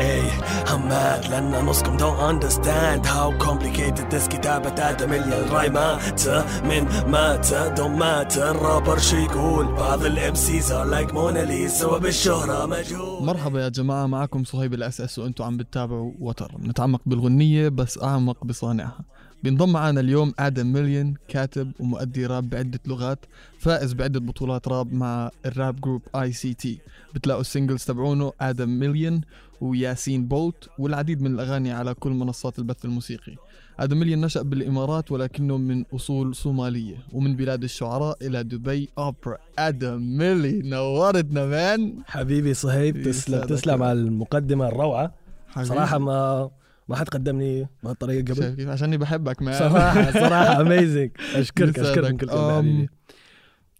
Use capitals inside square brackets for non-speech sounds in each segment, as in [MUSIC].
اي I'm mad لأن نصكم. Don't understand how complicated this كتابة آدم مليون رايمات من مات don't matter. الرابر شو يقول؟ بعض الام سيز are like موناليزا وبالشهرة مجهول. مرحبا يا جماعة معكم صهيب الأسأس وأنتم عم بتتابعوا وتر نتعمق بالغنية بس أعمق بصانعها. بينضم معنا اليوم آدم مليون كاتب ومؤدي راب بعدة لغات فائز بعدة بطولات راب مع الراب جروب اي سي تي بتلاقوا ال singles تبعونه آدم مليون. وياسين بولت والعديد من الأغاني على كل منصات البث الموسيقي. آدم مليون نشأ بالإمارات ولكنه من أصول صومالية ومن بلاد الشعراء إلى دبي أوبرا. آدم ملي نورتنا man. حبيبي صهيب تسلم يسعدك تسلم يا على المقدمة الروعة. حبيبي. صراحة ما ما حد قدمني بهالطريقة قبل. شايف كيف؟ عشاني بحبك man. صراحة [LAUGHS] صراحة amazing اشكرك أشكرك. من كل قلبي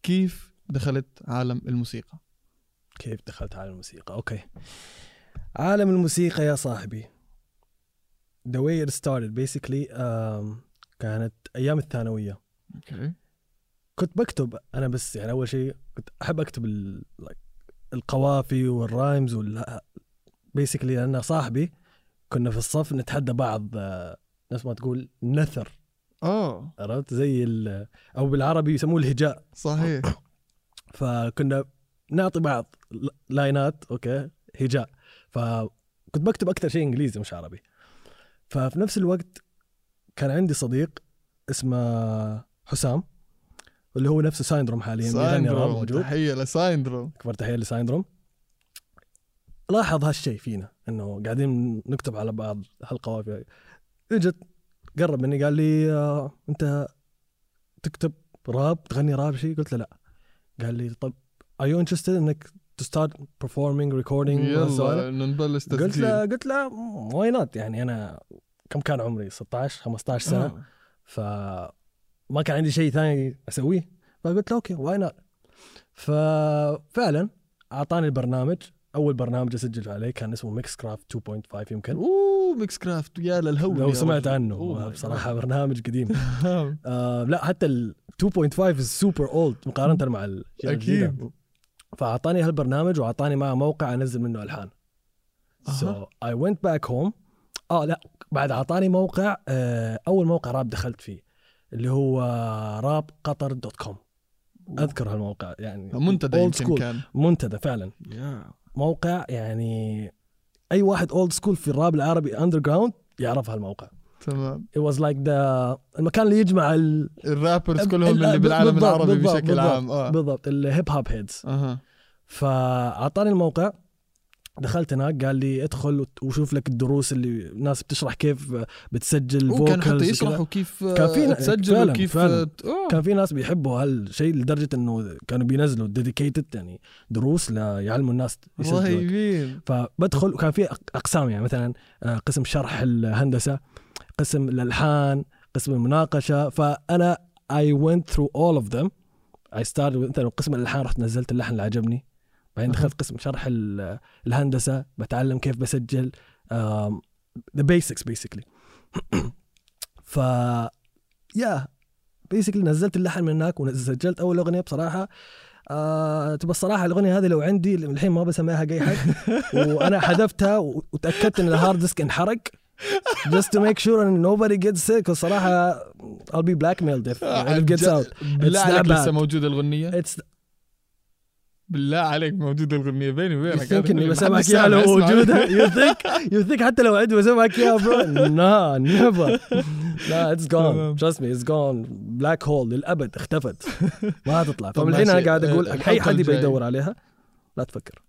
كيف دخلت عالم الموسيقى؟ كيف دخلت عالم الموسيقى؟ Okay. عالم الموسيقى يا صاحبي. The way it started basically um, كانت أيام الثانوية. Okay. كنت بكتب أنا بس يعني أول شيء كنت أحب أكتب ال- like القوافي وال rhymes وال basically لأن صاحبي كنا في الصف نتحدى بعض آه، ناس ما تقول نثر. آه عرفت؟ زي ال- أو بالعربي يسموه الهجاء. صحيح. فكنا نعطي بعض لاينات okay. هجاء. فكنت بكتب أكثر شيء إنجليزي مش عربي. ففي نفس الوقت كان عندي صديق اسمه حسام اللي هو نفسه سايندروم حاليا سايندروم تحية لسايندروم اكبر تحية لسايندروم لاحظ هالشيء فينا إنه قاعدين نكتب على بعض هالقوافي إجت قرب مني قال لي آه أنت تكتب راب تغني راب شيء؟ قلت له لا. قال لي طب are you interested إنك to start performing recording يلا نبلش تسجيل قلت له قلت له why not يعني أنا كم كان عمري؟ 16 15 سنة. آه. فما كان عندي شيء ثاني أسويه. فقلت له okay why not ففعلا أعطاني البرنامج. أول برنامج أسجل عليه كان اسمه ميكس كرافت 2.5 يمكن. أوه ميكس كرافت يا للهو لو سمعت. عنه آه، بصراحة. برنامج قديم. [LAUGHS] آه. لا حتى ال 2.5 super old مقارنة مع. أكيد. فأعطاني هالبرنامج وأعطاني معه موقع أنزل منه ألحان. so I went back home. آه لا بعد أعطاني موقع آه أول موقع راب دخلت فيه اللي هو راب قطر dot com. أذكر هالموقع يعني منتدى يمكن school. كان. منتدى فعلا. يا موقع يعني أي واحد old school في الراب العربي underground يعرف هالموقع. تمام. It was like the المكان اللي يجمع ال... ال rappers ال- كلهم ال- اللي بالعالم بالضبط- العربي بالضبط- بشكل بالضبط- عام آه. بالضبط ال hip hop heads أها. فأعطاني الموقع دخلت هناك قال لي ادخل وشوف لك الدروس اللي الناس بتشرح كيف بتسجل وكان حتى vocals يشرحوا. كيف كان في- تسجل فعلاً- وكيف فعلاً. كان في ناس بيحبوا هالشيء لدرجة إنه كانوا بينزلوا dedicated يعني دروس ليعلموا الناس يسجلوا. رهيبين فبدخل وكان في أقسام يعني مثلا آه، قسم شرح الهندسة. قسم الألحان قسم المناقشة فأنا went through all of them. I started with مثلا قسم الألحان رحت نزلت اللحن اللي عجبني. بعدين. دخلت قسم شرح ال- الهندسة بتعلم كيف بسجل the basics basically. [CLEARS THROAT] ف يا بيسكلي نزلت اللحن من هناك وسجلت أول أغنية بصراحة. آه تبى الصراحة الأغنية هذه لو عندي الحين ما بسمعها اي حد [LAUGHS] وأنا حذفتها وتأكدت إن الهارد ديسك انحرق. Just to make sure ان nobody gets sick الصراحة I'll be blackmailed if, if it gets out. بالله عليك لسه bad. موجوده الاغنيه it's بالله عليك موجوده الاغنيه بيني you وبينك think إني بسمعك اياها لو. موجودة؟ You think you think حتى لو عندي بسمعك اياها برو no never. لا it's تمام. gone trust me it's gone. Black hole. للابد اختفت. ما هتطلع. [LAUGHS] فمن الحين أنا. قاعد أقول آه، أي حد يبي. يدور عليها؟ لا تفكر.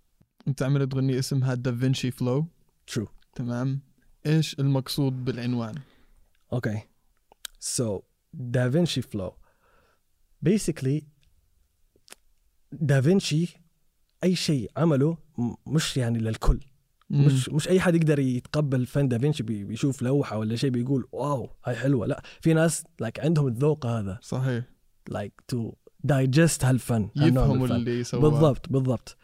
أنت عملت اغنيه اسمها دافنشي فلو True. تمام. إيش المقصود بالعنوان؟ Okay. So, DaVinci Flow. Basically, دافنشي أي شيء عمله مش يعني للكل. مش مش أي حد يقدر يتقبل فن دافنشي بي- بيشوف لوحة ولا شيء بيقول واو هاي حلوة. لا في ناس like عندهم الذوق هذا. صحيح. Like to digest هالفن يفهموا. اللي سواه بالضبط بالضبط.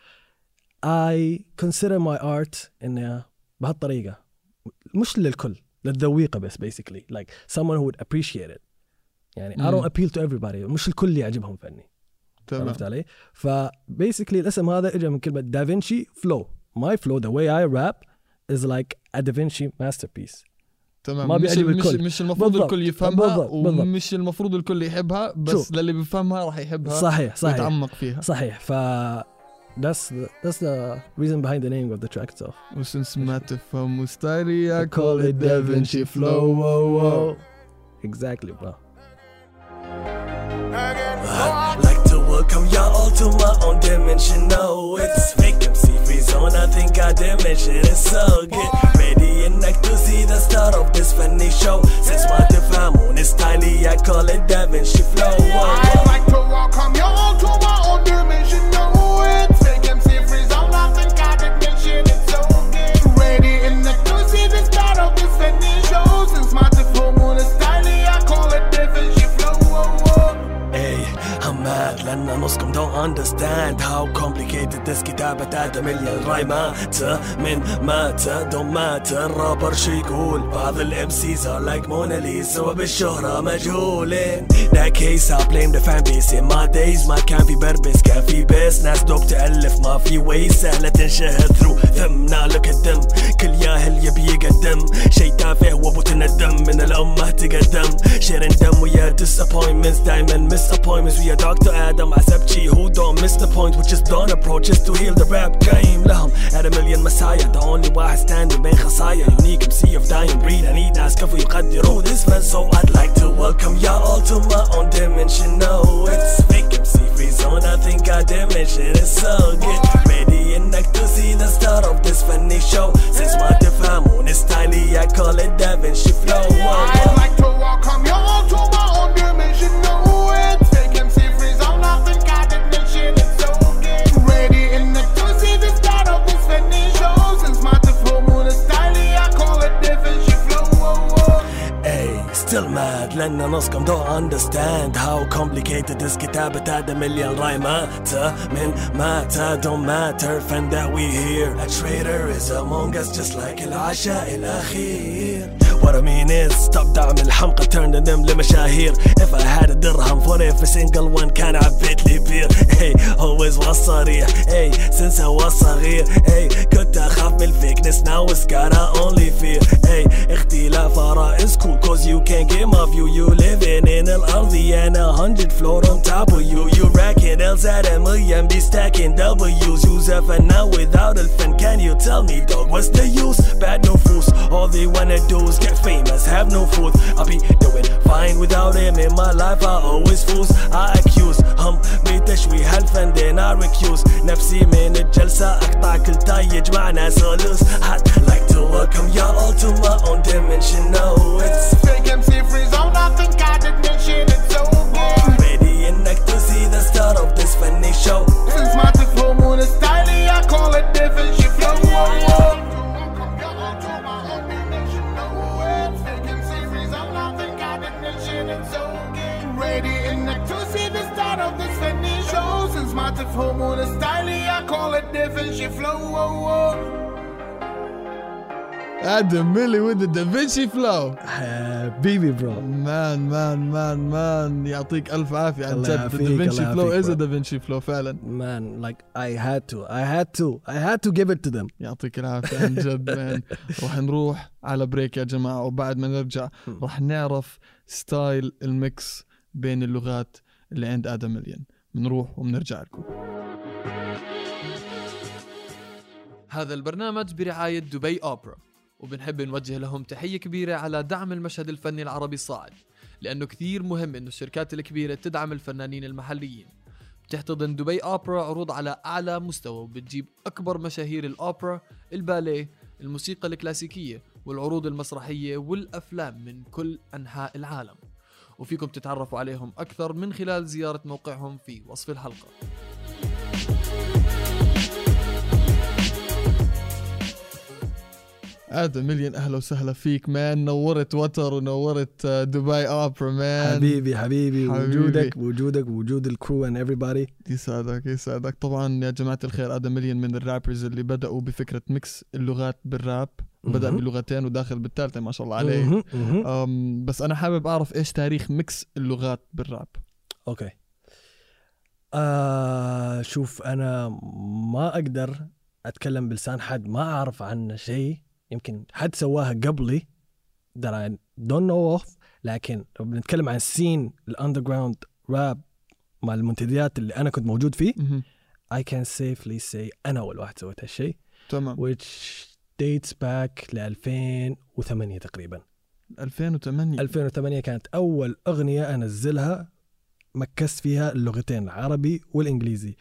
I consider my art إنه بهالطريقة. مش للكل للذويقة بس basically like someone who would appreciate it يعني I مم. don't appeal to everybody مش الكل يعجبهم فني تمام عرفت علي؟ فبيسكلي الاسم هذا اجى من كلمة دافنشي فلو my flow the way I rap is like a Da Vinci masterpiece تمام ما مش, بيعجب مش, الكل. مش المفروض بالضبط. الكل يفهمها بالضبط. بالضبط. ومش المفروض الكل يحبها بس شوف. للي بيفهمها راح يحبها صحيح صحيح ويتعمق فيها صحيح ف That's the, that's the reason behind the name of the track itself. since Mate from Mustari, I call it Da Vinci Flow. Whoa, whoa. Exactly, bro. I [SIGHS] like to welcome y'all all to my own dimension. No, it's making free zone. I think our dimension is so good. Ready and like to see the start of this funny show. Since my time on is tiny, I call it Da Vinci Flow. Whoa, whoa. I like to welcome y'all to my own dimension. No. Mad لأن نصكم don't understand how complicated this كتابة آدم مليون رايمات من مات don't matter. رابر شو يقول بعض ال MCs are like Mona Lisa وبالشهرة مجهولين That case I blame the fan base. In my days ما كان في بربس كان في بيس ناس دوب تألف ما في وي سهلة تنشهر through them. نالك الدم كل ياهل يبي يقدم شي تافه وابو تندم من الأمة تقدم شيرين دم ويا disappointments. دايما miss appointments ويا دكتور آدم عسبتشي who don't miss the point which is done approach is to heal the rap game لهم at a million messiah the only واحد standing بين خصايا unique MC of dying breed I need ناس كفو يقدروا this man so I'd like to welcome y'all all to my own dimension no it's fake MC free zone I think I did mention it so get ready انك to see the start of this funny show since ما تفهمون ستايلي I call it Da Vinci flow whoa, I'd whoa. like to welcome you all to my still mad لأن نصكم don't understand how complicated this كتابة هذا مليون رايمات من مات don't matter فن that we hear A traitor is among us just like العشاء الأخير What I mean is stop دعم الحمقى turn them لمشاهير If I had a درهم for every single one كان عبيت لي بير Hey always والصريح Hey since هو صغير Hey كنت أخاف من الفيكنس now it's got I only fear Hey اختلاف آراء is cool cause you can't get my view You living in الأرضي and a hundred floor on top of you You racking L's at a million be stacking W's Use F and now without a fan Can you tell me dog what's the use? Bad no fools All they wanna do is get famous Have no food I'll be doing fine without him in my life I always fools I accuse هم بتشويه الفن then I recuse نفسي من الجلسة أقطع كل تاي يجمعنا سولوس I'd like to welcome y'all all to my own dimension No it's Fake MC free zone. I think I did mention it. So get ready انك to see the start of this funny show Since my آدم ميلي with the Da Vinci flow. حبيبي bro man man man man يعطيك ألف عافية عن جد. الله Flow as Vinci flow فعلا. Man like I had to I had to I had to give it to them. يعطيك العافية عن جد [LAUGHS] man راح نروح على break يا جماعة وبعد ما نرجع راح نعرف ستايل ال mix بين اللغات اللي عند آدم مليون بنروح وبنرجع لكم. هذا البرنامج برعاية دبي أوبرا وبنحب نوجه لهم تحية كبيرة على دعم المشهد الفني العربي الصاعد لأنه كثير مهم إنه الشركات الكبيرة تدعم الفنانين المحليين. بتحتضن دبي أوبرا عروض على أعلى مستوى وبتجيب أكبر مشاهير الأوبرا الباليه الموسيقى الكلاسيكية والعروض المسرحية والأفلام من كل أنحاء العالم. وفيكم تتعرفوا عليهم أكثر من خلال زيارة موقعهم في وصف الحلقة. آدم مليون أهلا وسهلا فيك مان. نورت وتر ونورت آه، دبي أوبرا مان. حبيبي حبيبي حبيبي. وجودك وجودك وجود ال crew and everybody. يسعدك يسعدك. طبعا يا جماعة الخير آدم مليون من ال rappers اللي بدأوا بفكرة mix اللغات بالراب بدأ. بلغتين وداخل بالثالثة ما شاء الله عليه. بس أنا حابب أعرف إيش تاريخ mix اللغات بالراب okay. آه شوف أنا ما أقدر أتكلم بلسان حد ما أعرف عنه شيء. يمكن حد سواها قبلي that I don't know of لكن لو بنتكلم عن ال scene ال underground rap مع المنتديات اللي أنا كنت موجود فيه مهم. I can safely say أنا أول واحد سويت هالشيء تمام. which dates back ل 2008 تقريبا. 2008 2008 كانت أول أغنية أنزلها مكست فيها اللغتين العربي والإنجليزي.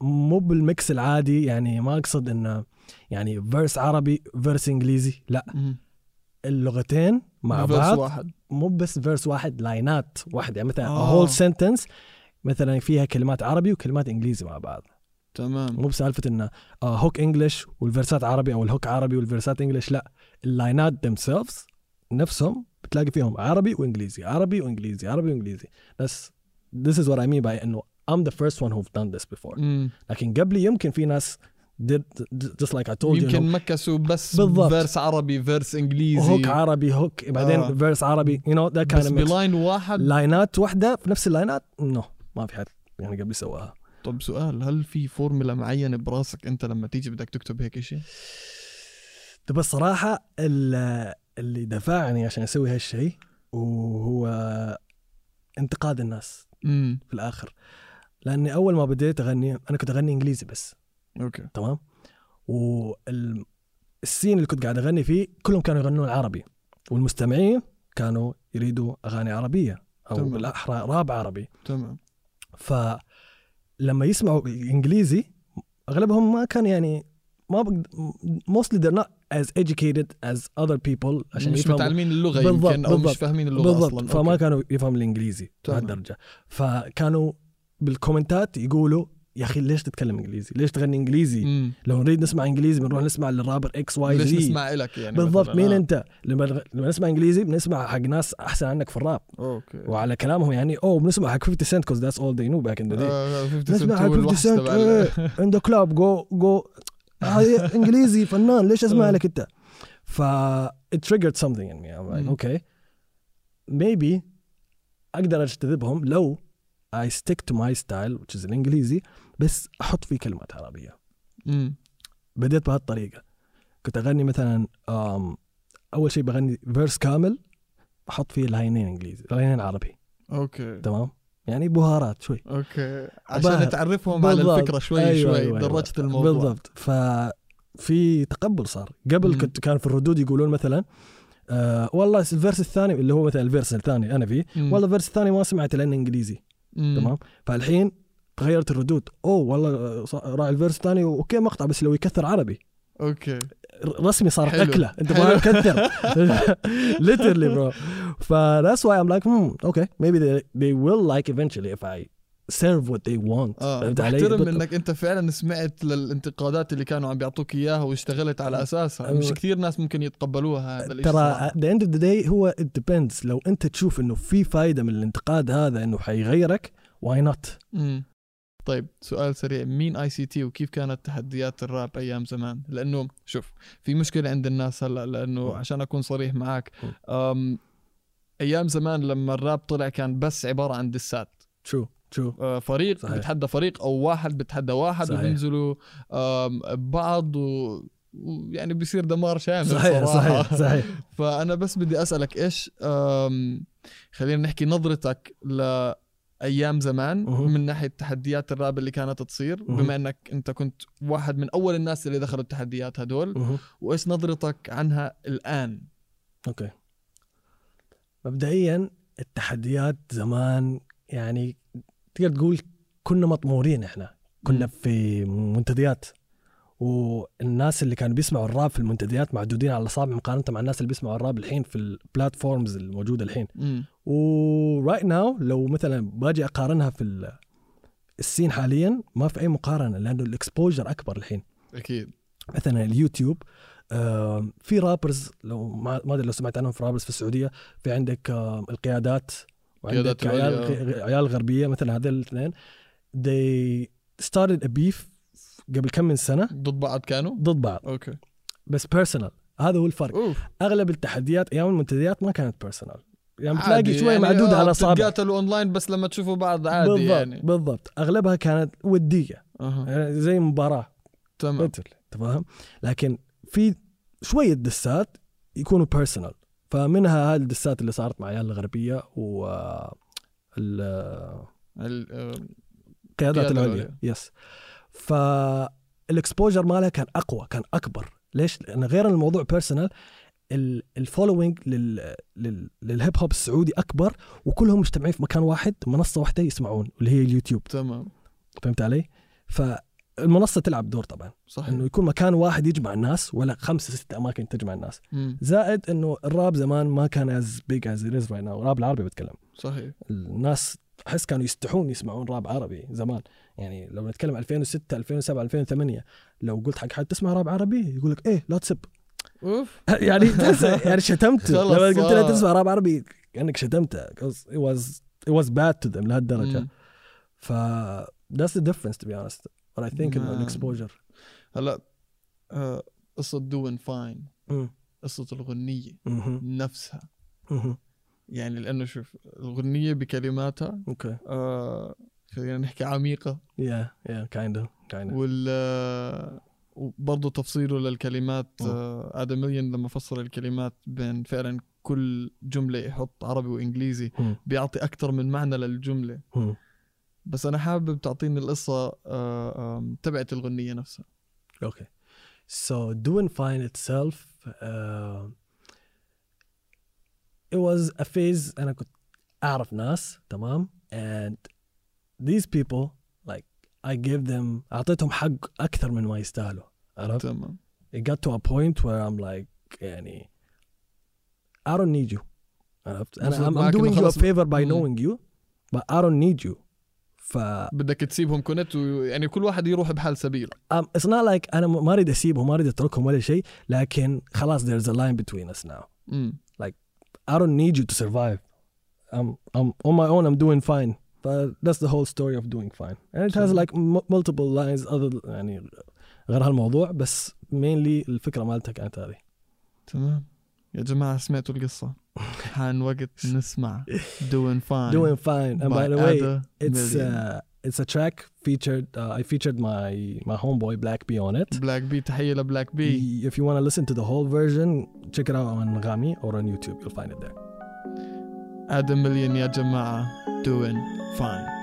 مو بال mix العادي يعني ما أقصد إنه يعني verse عربي verse إنجليزي لا. اللغتين مع بعض واحد. مو بس verse واحد line ات واحدة يعني مثلا آه. whole sentence مثلا فيها كلمات عربي وكلمات إنجليزي مع بعض. تمام. مو بسالفة انه hook English وال verse ات عربي أو ال hook عربي وال verse ات English لا. ال line ات themselves نفسهم بتلاقي فيهم عربي وإنجليزي عربي وإنجليزي عربي وإنجليزي. بس this is what I mean by إنه I'm the first one who've done this before. مم. لكن قبلي يمكن في ناس just like I told you يمكن مكسوا بس بالضبط. verse عربي verse إنجليزي hook عربي hook بعدين آه. verse عربي you know that kind بس. ب line واحد line ات واحدة في نفس ال line ات no ما في حد يعني قبل سواها طب سؤال هل في فورمولا معينة براسك أنت لما تيجي بدك تكتب هيك شيء؟ طب الصراحة ال- اللي دفعني عشان أسوي هالشيء وهو انتقاد الناس امم في الآخر لأني أول ما بديت أغني أنا كنت أغني إنجليزي بس أوكي تمام والسين اللي كنت قاعد أغني فيه كلهم كانوا يغنون عربي والمستمعين كانوا يريدوا أغاني عربية أو تمام. بالاحرى راب عربي تمام فلما يسمعوا الانجليزي أغلبهم ما كان يعني ما بقد... mostly they're not as educated as other people عشان مش متعلمين اللغة بالضبط، يمكن أو مش بالضبط. فاهمين اللغة بالضبط أصلا فما okay. كانوا يفهموا الإنجليزي. لهالدرجه فكانوا بال comment ات يقولوا يا أخي ليش تتكلم إنجليزي؟ ليش تغني إنجليزي؟ مم. لو نريد نسمع إنجليزي بنروح نسمع لل rapper X Y ليش زي نسمع لك يعني بالضبط؟ مين آه. أنت؟ لما لما نسمع إنجليزي بنسمع حق ناس أحسن عنك في الراب okay وعلى كلامهم يعني أوه بنسمع حق 50 سنت cause that's all they know back in the day 50 نسمع حق هو 50 الوحش سنت In Da Club go go إنجليزي فنان ليش أسمع آه. لك أنت؟ ف it triggered something in me I'm like okay maybe أقدر أجتذبهم لو I stick to my style which is الإنجليزي بس أحط فيه كلمات عربية مم. بديت بهالطريقة كنت أغني مثلا أول شيء بغني verse كامل أحط فيه line ين إنجليزي line ين عربي okay تمام يعني بهارات شوي okay عشان تعرفهم على. الفكرة شوي أيوة، شوي أيوة، أيوة. درجت الموضوع بالضبط ففي تقبل صار قبل. كنت كان في الردود يقولون مثلا آه والله ال verse الثاني اللي هو مثلا ال verse الثاني أنا فيه. والله ال verse الثاني ما سمعته لأنه إنجليزي. تمام؟ فالحين تغيرت الردود. أوه والله راعي ال verse الثاني okay مقطع بس لو يكثر عربي. okay. رسمي صارت حلو. أكلة. أنت. ما كثر. [LAUGHS] [LAUGHS] Literally bro. ف that's why I'm like hmm okay. Maybe they, they will like eventually if I serve what they want. آه؟ بحترم إنك أنت فعلا سمعت للانتقادات اللي كانوا عم بيعطوك إياها واشتغلت على أساسها. مش أيوة. كثير ناس ممكن يتقبلوها هذا الشيء ترى the end of the day هو depends. لو أنت تشوف إنه في فايدة من الانتقاد هذا إنه حيغيرك not مم. طيب سؤال سريع. مين ECT وكيف كانت تحديات الراب أيام زمان؟ لأنه شوف في مشكلة عند الناس هلأ لأنه. عشان أكون صريح معك أيام زمان لما الراب طلع كان بس عبارة عن دسات. شو شو آه، فريق صحيح. بتحدى فريق أو واحد بتحدى واحد صحيح. وبينزلوا بعض و ويعني بيصير دمار شامل صحيح صراحة. صحيح صحيح [LAUGHS] فأنا بس بدي أسألك إيش خلينا نحكي نظرتك لأيام زمان مهم. من ناحية تحديات الراب اللي كانت تصير مهم. بما إنك أنت كنت واحد من أول الناس اللي دخلوا التحديات هدول مهم. وإيش نظرتك عنها الآن okay مبدئيا التحديات زمان يعني تقدر تقول كنا مطمورين إحنا. كنا. في منتديات. والناس اللي كانوا بيسمعوا الراب في المنتديات معدودين على الاصابع مقارنة مع الناس اللي بيسمعوا الراب الحين في ال platforms الموجودة الحين. و right now لو مثلا باجي أقارنها في ال- ال scene حاليا ما في أي مقارنة لأنه ال exposure أكبر الحين. أكيد. مثلا اليوتيوب آم، في rappers لو ما أدري لو سمعت عنهم في rappers في السعودية في عندك آم، القيادات. وعندك عيال. عيال غربية مثلا هذول الاثنين. They started a beef قبل كم من سنة. ضد بعض كانوا؟ ضد بعض. okay. بس personal هذا هو الفرق. أوف. أغلب التحديات أيام المنتديات ما كانت personal يعني بتلاقي شوية يعني معدوده آه، على اصابع بتتقاتلوا اونلاين بس لما تشوفوا بعض عادي بالضبط يعني. بالضبط. أغلبها كانت ودية. أها. يعني زي مباراة. تمام. انت فاهم لكن في شوية diss ات يكونوا personal فمنها ال diss ات اللي صارت مع عيال الغربية و ال- ال- القيادات العليا. yes فال exposure مالها كان أقوى كان أكبر ليش؟ لأن غير الموضوع personal ال following لل... لل... لل hip hop السعودي أكبر وكلهم مجتمعين في مكان واحد منصة واحدة يسمعون اللي هي اليوتيوب تمام فهمت علي؟ فالمنصه تلعب دور طبعا. صحيح. إنه يكون مكان واحد يجمع الناس ولا خمسة ستة أماكن تجمع الناس. مم. زائد إنه الراب زمان ما كان as big as is right now. الراب العربي بتكلم. صحيح. الناس أحس كانوا يستحون يسمعون راب عربي زمان. يعني لو نتكلم 2006 2007 2008 لو قلت حق حد تسمع راب عربي يقول لك إيه لا تسب. أوف. [LAUGHS] يعني يعني شتمت خلص، [LAUGHS] لما قلت له. تسمع راب عربي كأنك شتمته. It was it was bad to them لهالدرجة. ف that's the difference to be honest. But I think انه نعم. ال exposure هلا آه، قصة doing fine قصة الغنية نفسها. يعني لأنه شوف الغنية بكلماتها okay آه خلينا نحكي yeah kind of kind of. وال آه، وبرضه تفصيله للكلمات. آه آدم مليون لما فصل الكلمات بين فعلا كل جملة يحط عربي وإنجليزي مم. بيعطي أكثر من معنى للجملة. مم. بس أنا حابب تعطيني القصة آه آم، تبعت الغنية نفسها Okay. So doing fine itself, uh, it was a phase أنا كنت أعرف ناس تمام and these people like I gave them أعطيتهم حق أكثر من ما يستاهلوا عرفت؟ تمام It got to a point where I'm like يعني I don't need you عرفت؟ أنا وصلت I'm, I'm معك إنه doing you a خلاص- favor by مم. knowing you but I don't need you ف بدك تسيبهم كونت يعني كل واحد يروح بحال سبيله um, it's not like أنا ما اريد اسيبهم ما اريد اتركهم ولا شيء لكن خلاص there's a line between us now امم I don't need you to survive I'm I'm on my own I'm doing fine but that's the whole story of doing fine and it has So- like m- multiple lines other يعني غير هالموضوع بس mainly الفكرة مالتها كانت هذه تمام يا جماعة سمعتوا القصة [LAUGHS] حان وقت نسمع doing fine doing fine and by the way Ada it's Million. uh, it's a track featured uh, I featured my my homeboy Black B on it بلاك بي تحية لبلاك بي if you want to listen to the whole version check it out on Rami or on YouTube you'll find it there ادم مليون يا جماعة doing fine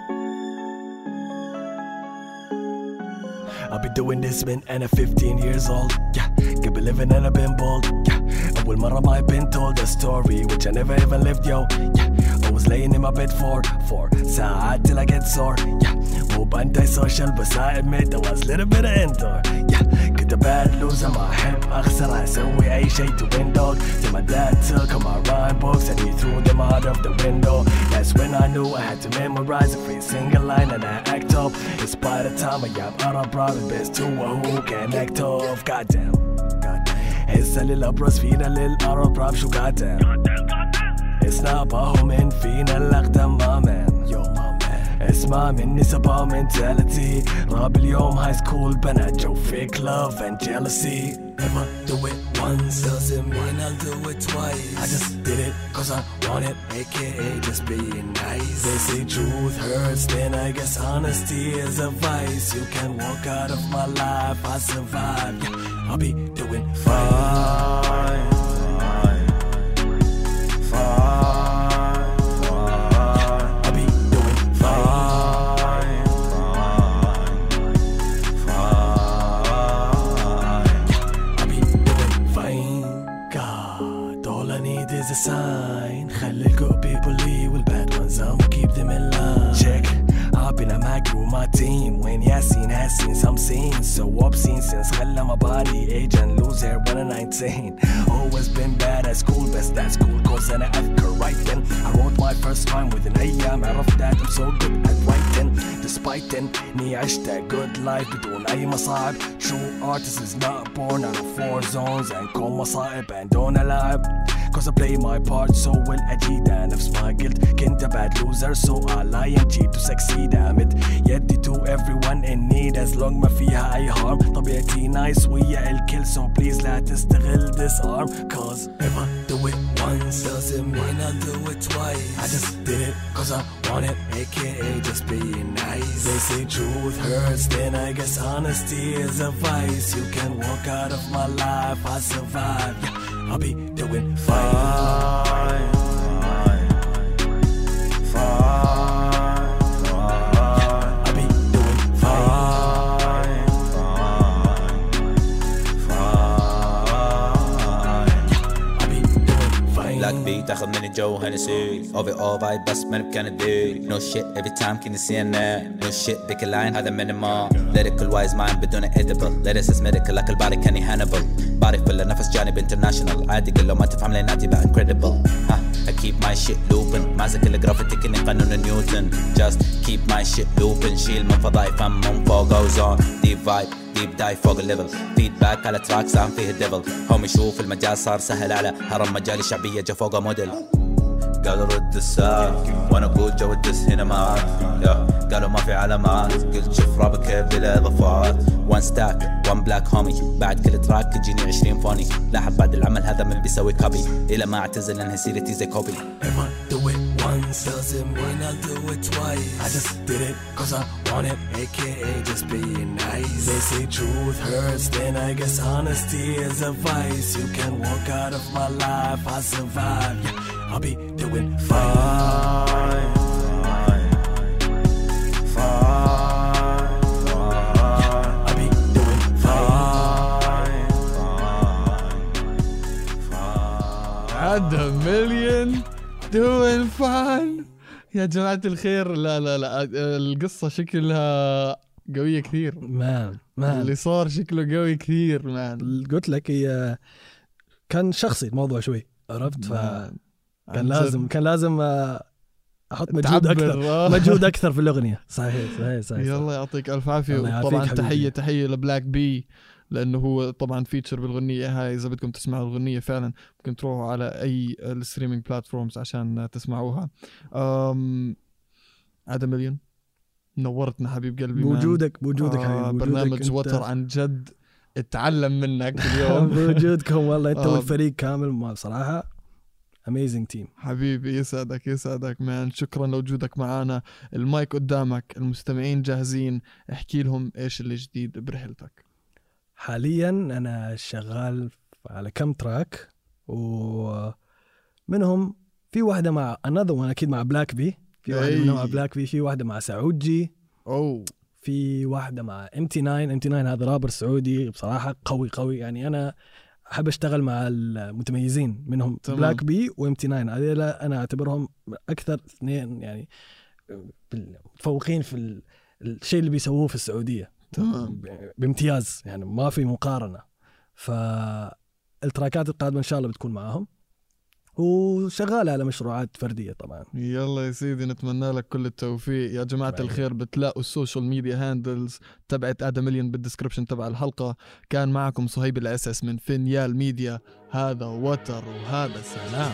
I've been doing this من أنا 15 years old yeah. قبل living أنا been bold yeah. أول مرة ما I've been told a story which I never even lived yo yeah. I was laying in my bed for four ساعات till I get sore yeah. مو بانتي سوشيال بس I admit I was little bit of indoor yeah. كنت bad loser ما أحب أخسر أسوي أي شيء to win dog till my dad took all my rhyme books and he threw them out of the window that's when I knew I had to memorize every single line and I act up in spite of time I am Arab private best to who can act tough goddamn هسه للأبرز فينا للأرب راب شو goddamn اسنابه من فينا الأقدم ما man. Yo my man. اسمع مني سبا mentality. راب اليوم هاي سكول بنات جو fake love and jealousy. Never do it once. Doesn't mean I'll do it twice? I just did it cause I want it. Aka just being nice. They say truth hurts then I guess honesty is a vice. You can walk out of my life I survive. Yeah, I'll be doing fine seen some scenes so obscene since خلى my body age and lose hair when I'm 19 always been bad at school best that's cool cause أنا أذكر writing I wrote my first rhyme within أيام عرفت that I'm so good at writing despite إني عشت a good life بدون أي مصاعب true artist is not born out of four zones and كون مصائب and دون ألعب Cause I play my part so well أجيد نفس ما قلت كنت a bad loser so I lie and cheat to succeed أمد يدي to everyone in need as long ما فيها أي harm طبيعتي nice ويا الكل so please لا تستغل this arm Cause if I do it once doesn't mean I'll do it twice I just did it cause I want it, aka just being nice. They say truth hurts, then I guess honesty is a vice. You can walk out of my life, I survive. Yeah, I'll be doing fine. Fine. بي تاخذ من الجو هنسي اوفي أو فايب بس من بكندي نو شيت افري تايم كن سي ان نو شيت بيك لاين هذا مينيمال ليريكال وايز ماين بدون ادبل ليريسس ميديكال لك الباري كاني هانبل بعرف ولا نفس جانب انترناشونال عادي قل لو ما تفهم ليناتي بقى انكريدبل ها I keep my shit looping. ماسك الجرافيتي كني قانون نيوتن. Just keep my shit looping. شيل من فضاي فم من فوق goes on deep vibe ديب دايف فوق الليفل فيدباك على تراك سام فيه الديفل هومي شوف المجال صار سهل على هرم مجالي شعبية جا فوقه موديل قالوا رد الساعة وأنا أقول جو الدس هنا معاك. قالوا ما في علامات. قلت شوف رابك كيف بلا اضافات. وان ستاك وان بلاك هومي بعد كل تراك يجيني 20 فوني. لاحظ بعد العمل هذا من بيسوي كوبي إلى ما اعتزل إنها سيرتي زي كوبي once, doesn't mean I'll do it twice. I just did it cause I want it, aka just being nice. They say truth hurts, then I guess honesty is a vice. You can walk out of my life, I survive. Yeah, I'll be doing fine. I'll be doing fine. عدى مليون doing fine يا جماعة الخير لا لا لا القصة شكلها قوية كثير. man man. اللي صار شكله قوي كثير man. قلت لك هي كان شخصي الموضوع شوي عرفت؟ فكان عن لازم. كان لازم آه، أحط مجهود أكثر. [LAUGHS] مجهود أكثر في الأغنية صحيح صحيح صحيح, يلا. يعطيك ألف عافية الله يعافيك طبعا حبيبي. تحية تحية لبلاك بي لأنه هو طبعا feature بالأغنية هاي إذا بدكم تسمعوا الأغنية فعلا ممكن تروحوا على أي ال streaming platforms عشان تسمعوها آدم مليون نورتنا حبيب قلبي. بوجودك بوجودك آه حبيبي برنامج وتر عن جد اتعلم منك اليوم [LAUGHS] بوجودكم والله أنت آه. والفريق كامل ما بصراحة amazing team حبيبي يسعدك يسعدك man. شكرا لوجودك معنا المايك قدامك المستمعين جاهزين. احكي لهم إيش اللي جديد برحلتك. حاليا أنا شغال على كم track ومنهم في واحدة مع another one أكيد مع بلاك بي في واحدة أي. منهم مع بلاك بي في واحدة مع سعود جي أوه. في واحدة مع ام تي 9 ام تي 9 هذا رابر سعودي بصراحة قوي قوي. يعني أنا أحب أشتغل مع المتميزين منهم تمام. بلاك بي وام تي 9 هذول أنا أعتبرهم أكثر اثنين يعني متفوقين في ال- الشيء اللي بيسووه في السعودية. تمام. بامتياز يعني ما في مقارنة. فالتراكات القادمة إن شاء الله بتكون معاهم وشغال على مشروعات فردية طبعا. يلا يا سيدي نتمنى لك كل التوفيق. يا جماعة بعدين. الخير بتلاقوا ال social media handles تبعت ادمليون بال description تبع الحلقة. كان معكم صهيب الاسس من فينيال ميديا هذا وتر وهذا سلام.